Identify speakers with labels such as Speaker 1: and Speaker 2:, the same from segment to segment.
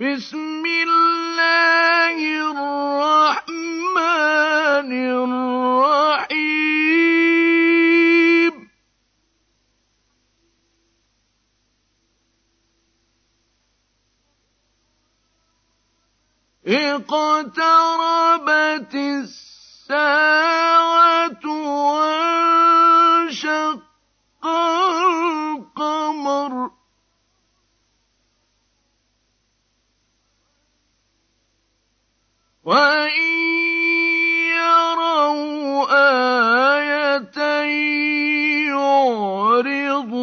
Speaker 1: بسم الله الرحمن الرحيم. اقتربت الساعة وإن يروا آية يعرضوا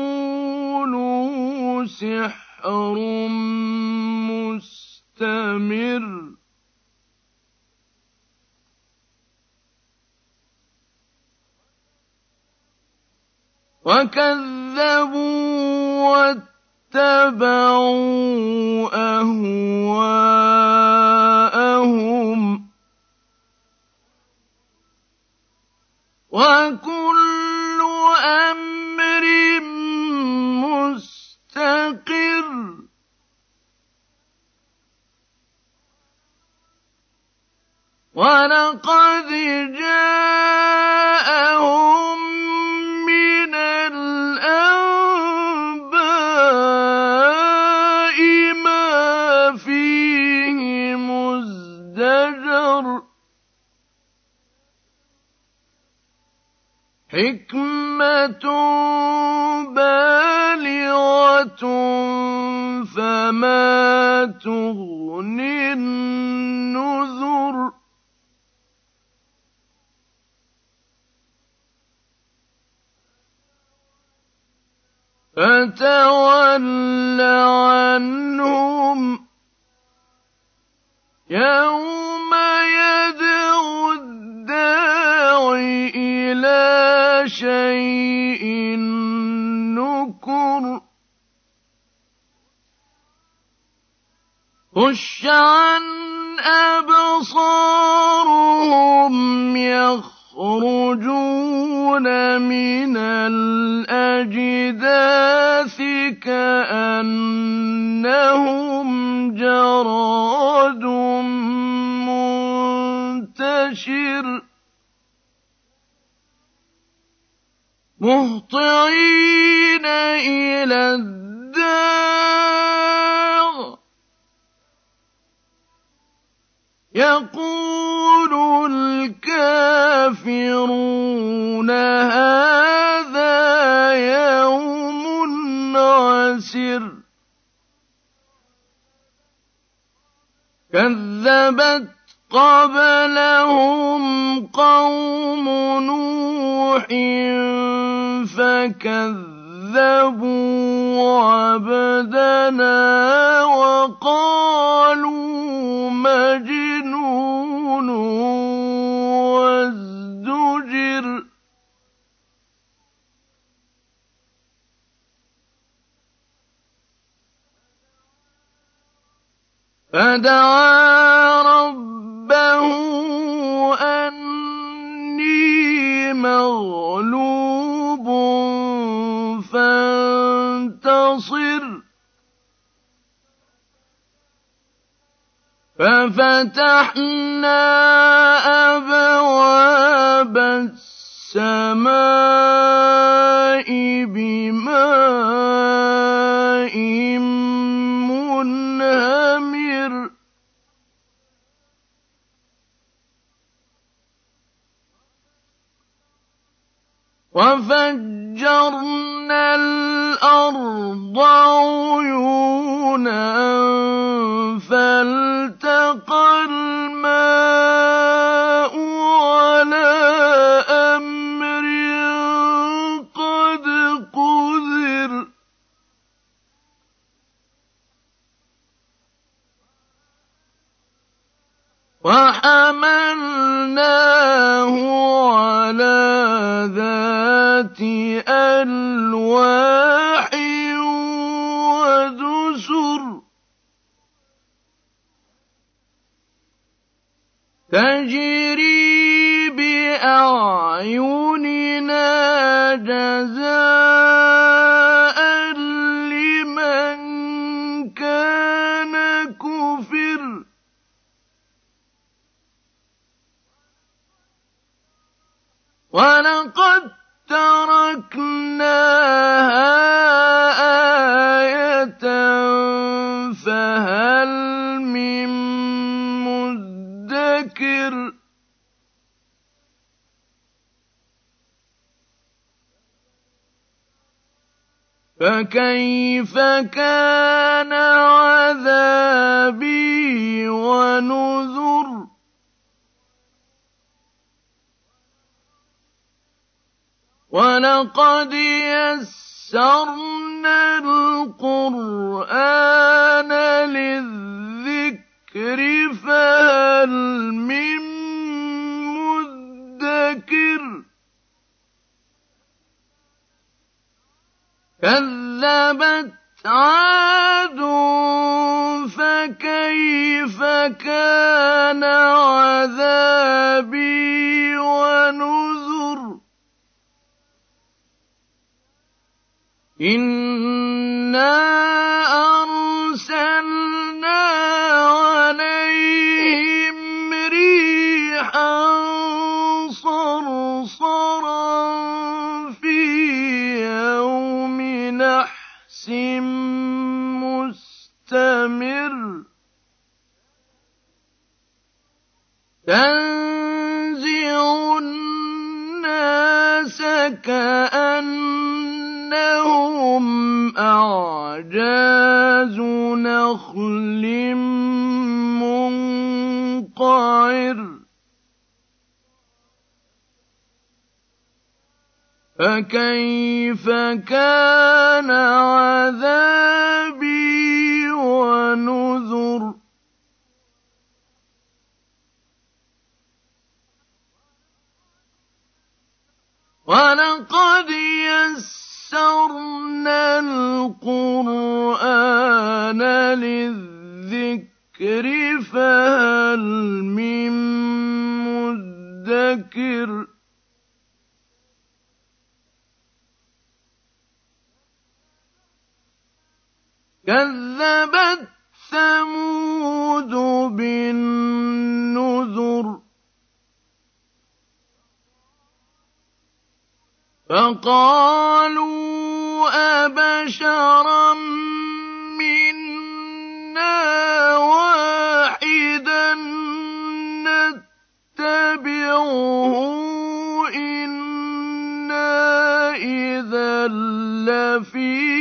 Speaker 1: ويقولوا سحر مستمر وكذبوا اتَّبَعُوا أَهْوَاءَهُمْ وَكُلُّ أَمْرٍ مُّسْتَقِرٌّ وَلَقَدْ جَاءَهُم حِكْمَةٌ بَالِغَةٌ فَمَا تُغْنِ النُّذُرُ فَتَوَلَّ عَنْهُمْ يَوْمَ إِلَىٰ شيء نكر. خش عن أبصارهم يخرجون من الأجداث كأنهم جراد منتشر. مهطعين إلى الداع يقول الكافرون هذا يوم عسر كذبت قبلهم قوم نوح فكذبوا عبدنا وقالوا مجنون وازدجر. فدعا ففتحنا أبواب السماء بماء منهمر. وفجرنا الأرض عيونا وحملناه على ذات ألواح ودسر. تجري بأعيننا جزاء لمن ولقد تركناها آية فهل من مدكر فكيف كان عذابي ونذر ولقد يسرنا القرآن للذكر فهل من مدكر؟ كذبت عاد فكيف كان عذابي ونذر إنا أعجاز نخل منقعر فكيف كان عذابي ونذر ولقد يسر يَسَّرْنَا الْقُرْآنَ لِلذِّكْرِ فَهَلْ مِن مُّدَّكِرٍ كَذَّبَتْ ثَمُودُ بِالنُّذُرِ فقالوا نتبعه إنا إذا لفي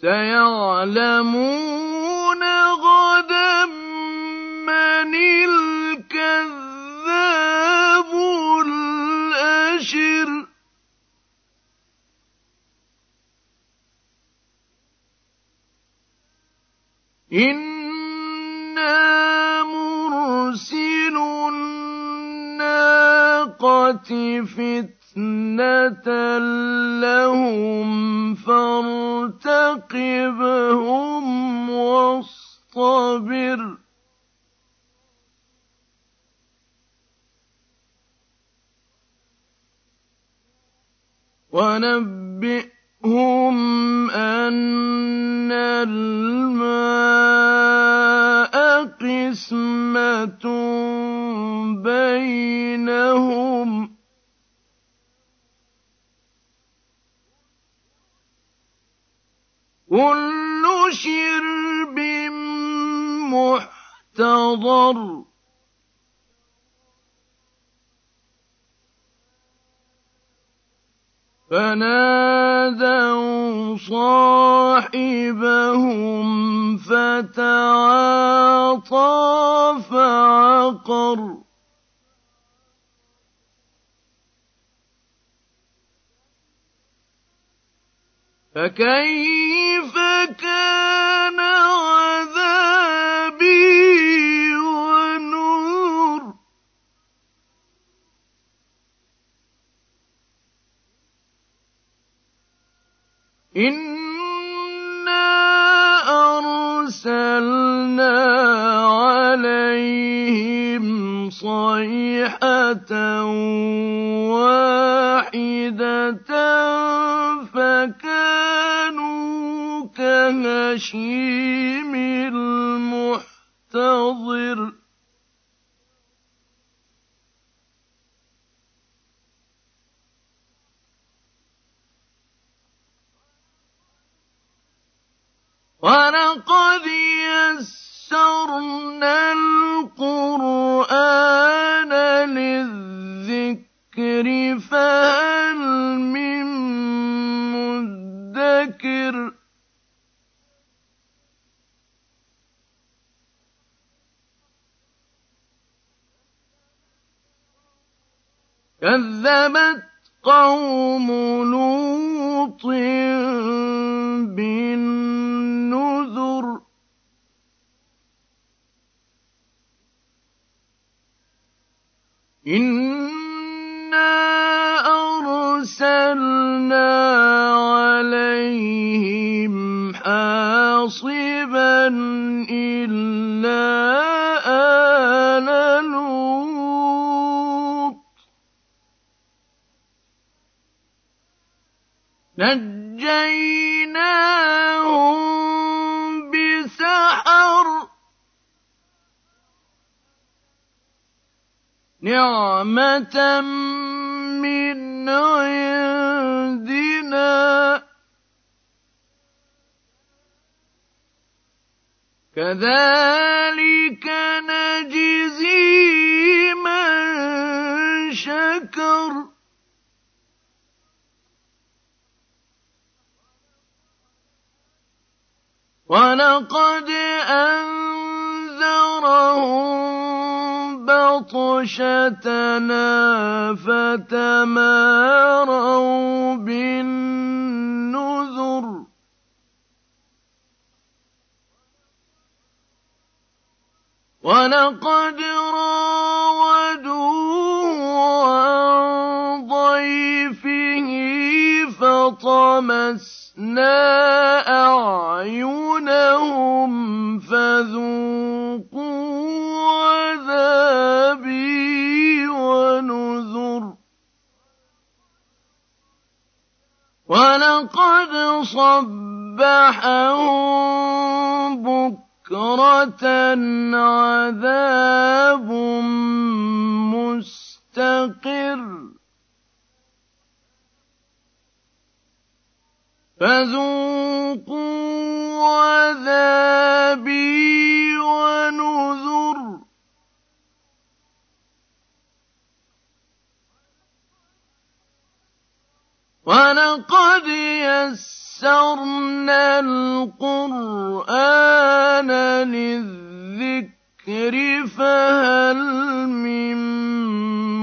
Speaker 1: سيعلمون غدا من الكذاب الأشر. إنا فتنة لهم فارتقبهم واصطبر ونبئهم أن الماء قسمة بينهم. كل شرب محتضر. فنادوا صاحبهم فتعاطى فعقر. فكيف كان وَلَقَدْ يَسَّرْنَا الْقُرْآنَ لِلذِّكْرِ فَهَلْ مِن مُّدَّكِرٍ؟ كَذَّبَتْ قَوْمُ لُوطٍ بِالنُّذُرِ إِنَّا أَرْسَلْنَا عَلَيْهِمْ حَاصِبًا إِلَّا آلَ لُوطٍ. نَجَّيْنَاهُم نِّعْمَةً مِّنْ عِندِنَا ۚ. كَذَٰلِكَ نَجْزِي مَن شَكَرَ. وَلَقَدْ أَنذَرَهُم بَطْشَتَنَا فَتَمَارَوْا بِالنُّذُرِ. وَلَقَدْ رَاوَدُوهُ عَن ضَيْفِهِ فَطَمَسْنَا أَعْيُنَهُمْ فَذُوقُوا وَلَقَدْ صَبَّحَهُم بُكْرَةً عَذَابٌ مُّسْتَقِرٌّ. فَذُوقُوا عَذَابِي وَنُذُرِ وَلَقَدْ يَسَّرْنَا الْقُرْآنَ لِلذِّكْرِ فَهَلْ مِن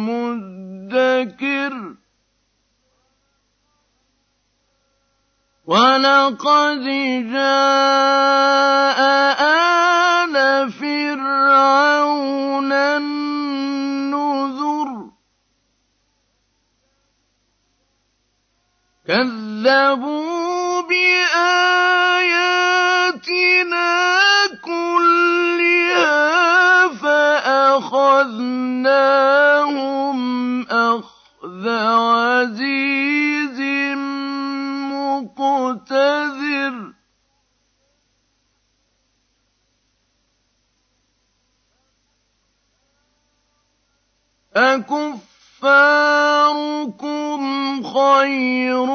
Speaker 1: مُّدَّكِرٍ وَلَقَدْ جَاءَ آلَ كَذَّبُوا بِآيَاتِنَا كُلِّهَا فَأَخَذْنَاهُمْ أَخْذَ عَزِيزٍ مُّقْتَدِرٍ. أَكُفَّارُكُمْ خَيْرٌ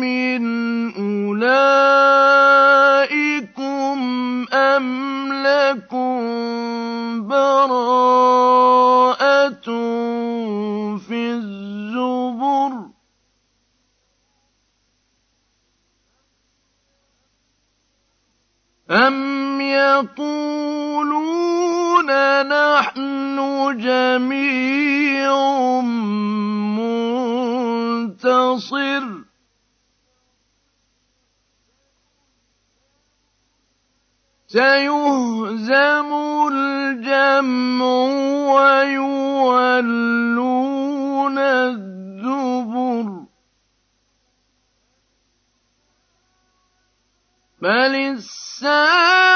Speaker 1: مِّنْ أُولَٰئِكُمْ أَمْ لَكُم بَرَاءَةٌ فِي الزُّبُرِ أَمْ يَقُولُونَ نَحْنُ جَمِيعٌ سَيُهْزَمُ الْجَمْعُ وَيُوَلُّونَ الدُّبُرَ. بل الساعة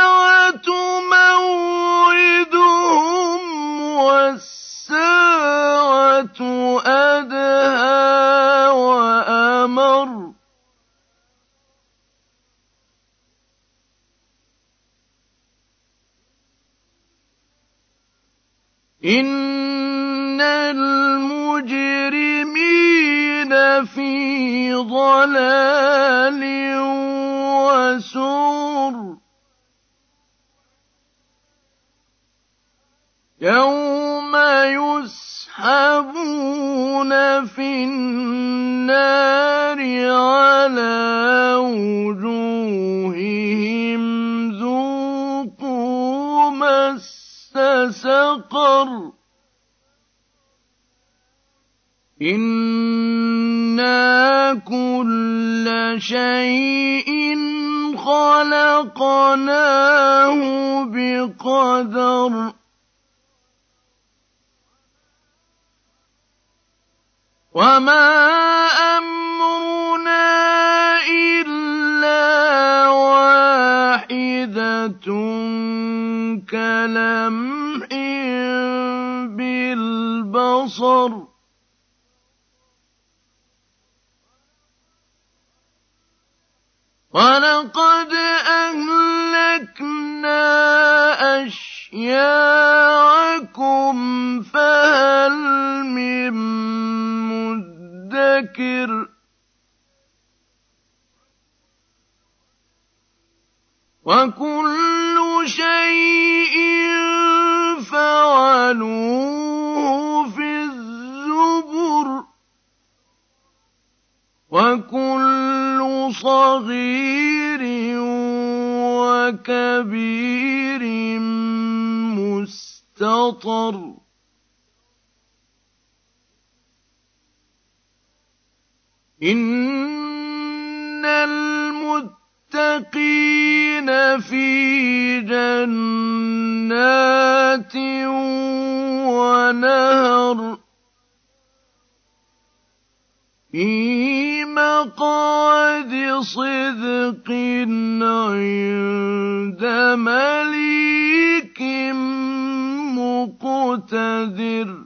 Speaker 1: في ضلال وسور يوم يسحبون في النار على وجوههم ذوقوا مس سقر إنا كل شيء خلقناه بقدر وما أمرنا إلا واحدة كلمح بالبصر وَلَقَدْ أَهْلَكْنَا صَغِيرٍ وَكَبِيرٍ مُّسْتَطَرٌ. إِنَّ الْمُتَّقِينَ فِي جَنَّاتٍ وَنَهَرٍ. فِي مَقْعَدِ صِدْقٍ عِندَ مَلِيكٍ مُّقْتَدِرٍ.